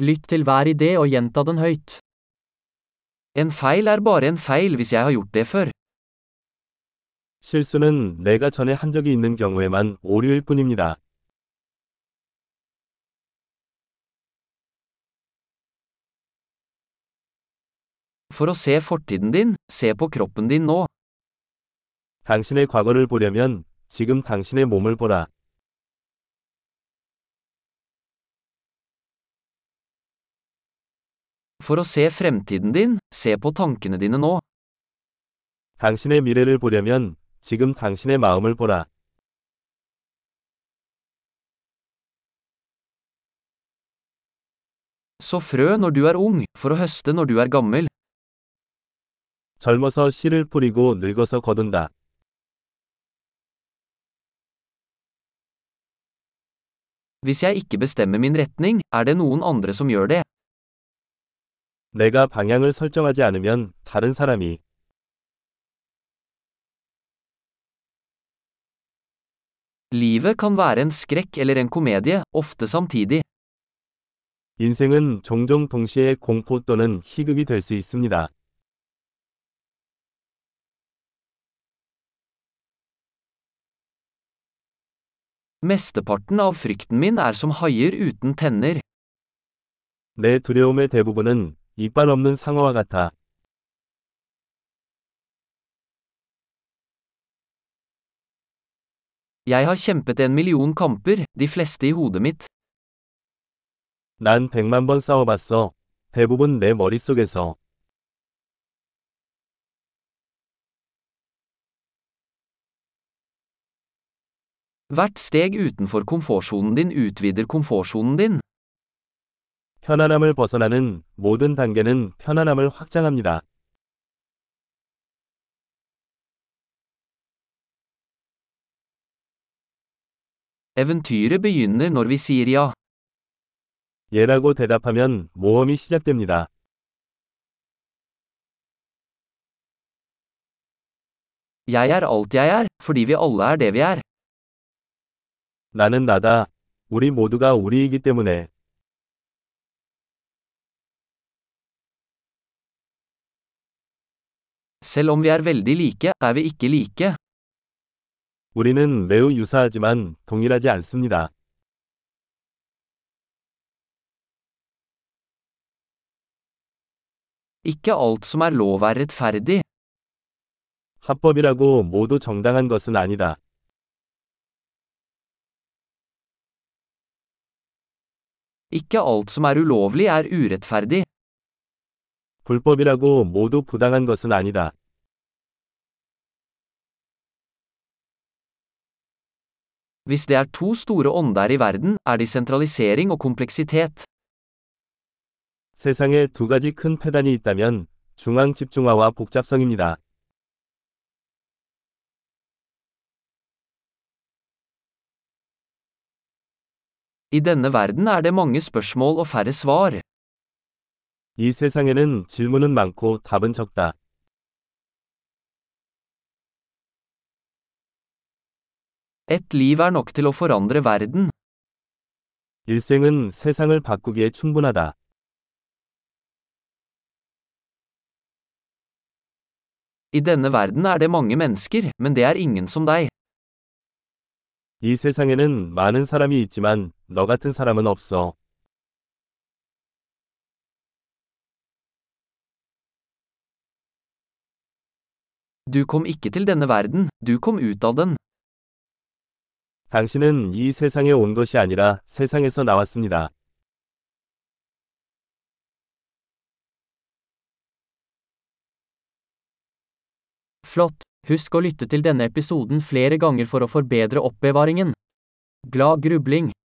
Lytt til hver idé og gjenta den høyt. En feil er bare en feil hvis jeg har gjort det før. 실수는 내가 전에 한 적이 있는 경우에만 오류일 뿐입니다. For å se fortiden din, se på kroppen din nå. 당신의 과거를 보려면 지금 당신의 몸을 보라. For å se fremtiden din, se på tankene dine nå. 당신의 미래를 보려면 지금 당신의 마음을 보라. Så frø når du er ung, for å høste når du er gammel. 젊어서 씨를 뿌리고 늙어서 거둔다. Hvis jeg ikke bestemmer min retning, er det noen andre som gjør det. 내가 방향을 설정하지 않으면 다른 사람이 Livet kan være en skrekk eller en komedie, ofte samtidig. 인생은 종종 동시에 공포 또는 희극이 될 수 있습니다. Mesteparten av frykten min er som haier uten tenner. 내 두려움의 대부분은 이빨 없는 상어와 같아. Jeg har kjempet en million kamper, de fleste i hodet mitt. 난 백만 번 싸워봤어. 대부분 내 머릿속에서. Hvert steg utenfor komfortsonen din utvider komfortsonen din. 편안함을 벗어나는 모든 단계는 편안함을 확장합니다. Eventyret begynner når vi sier ja. 예라고 대답하면 모험이 시작됩니다. Jeg er alt jeg er, fordi vi alle er det vi er. 나는 나다. 우리 모두가 우리이기 때문에. Selv om vi er veldig like, er vi ikke like. 우리는 매우 유사하지만 동일하지 않습니다. Ikke alt som er lov er rettferdig. 합법이라고 모두 정당한 것은 아니다. Ikke alt som er ulovlig er urettferdig. 불법이라고 모두 부당한 것은 아니다. Hvis det er to store ånder i verden, er de sentralisering og kompleksitet. 세상에 두 가지 큰 패단이 있다면 중앙 집중화와 복잡성입니다. I denne verden er det mange spørsmål og færre svar. 이 세상에는 질문은 많고 답은 적다. Et liv er nok til å forandre verden. 일생은 세상을 바꾸기에 충분하다. I denne verden er det mange mennesker, men det er ingen som deg. 이 세상에는 많은 사람이 있지만 너 같은 사람은 없어. Du kom ikke til denne verden, du kom ut av den. 당신은 이 세상에 온 것이 아니라 세상에서 나왔습니다. Flott. Husk å lytte til denne episoden flere ganger for å forbedre oppbevaringen. Glad grubling!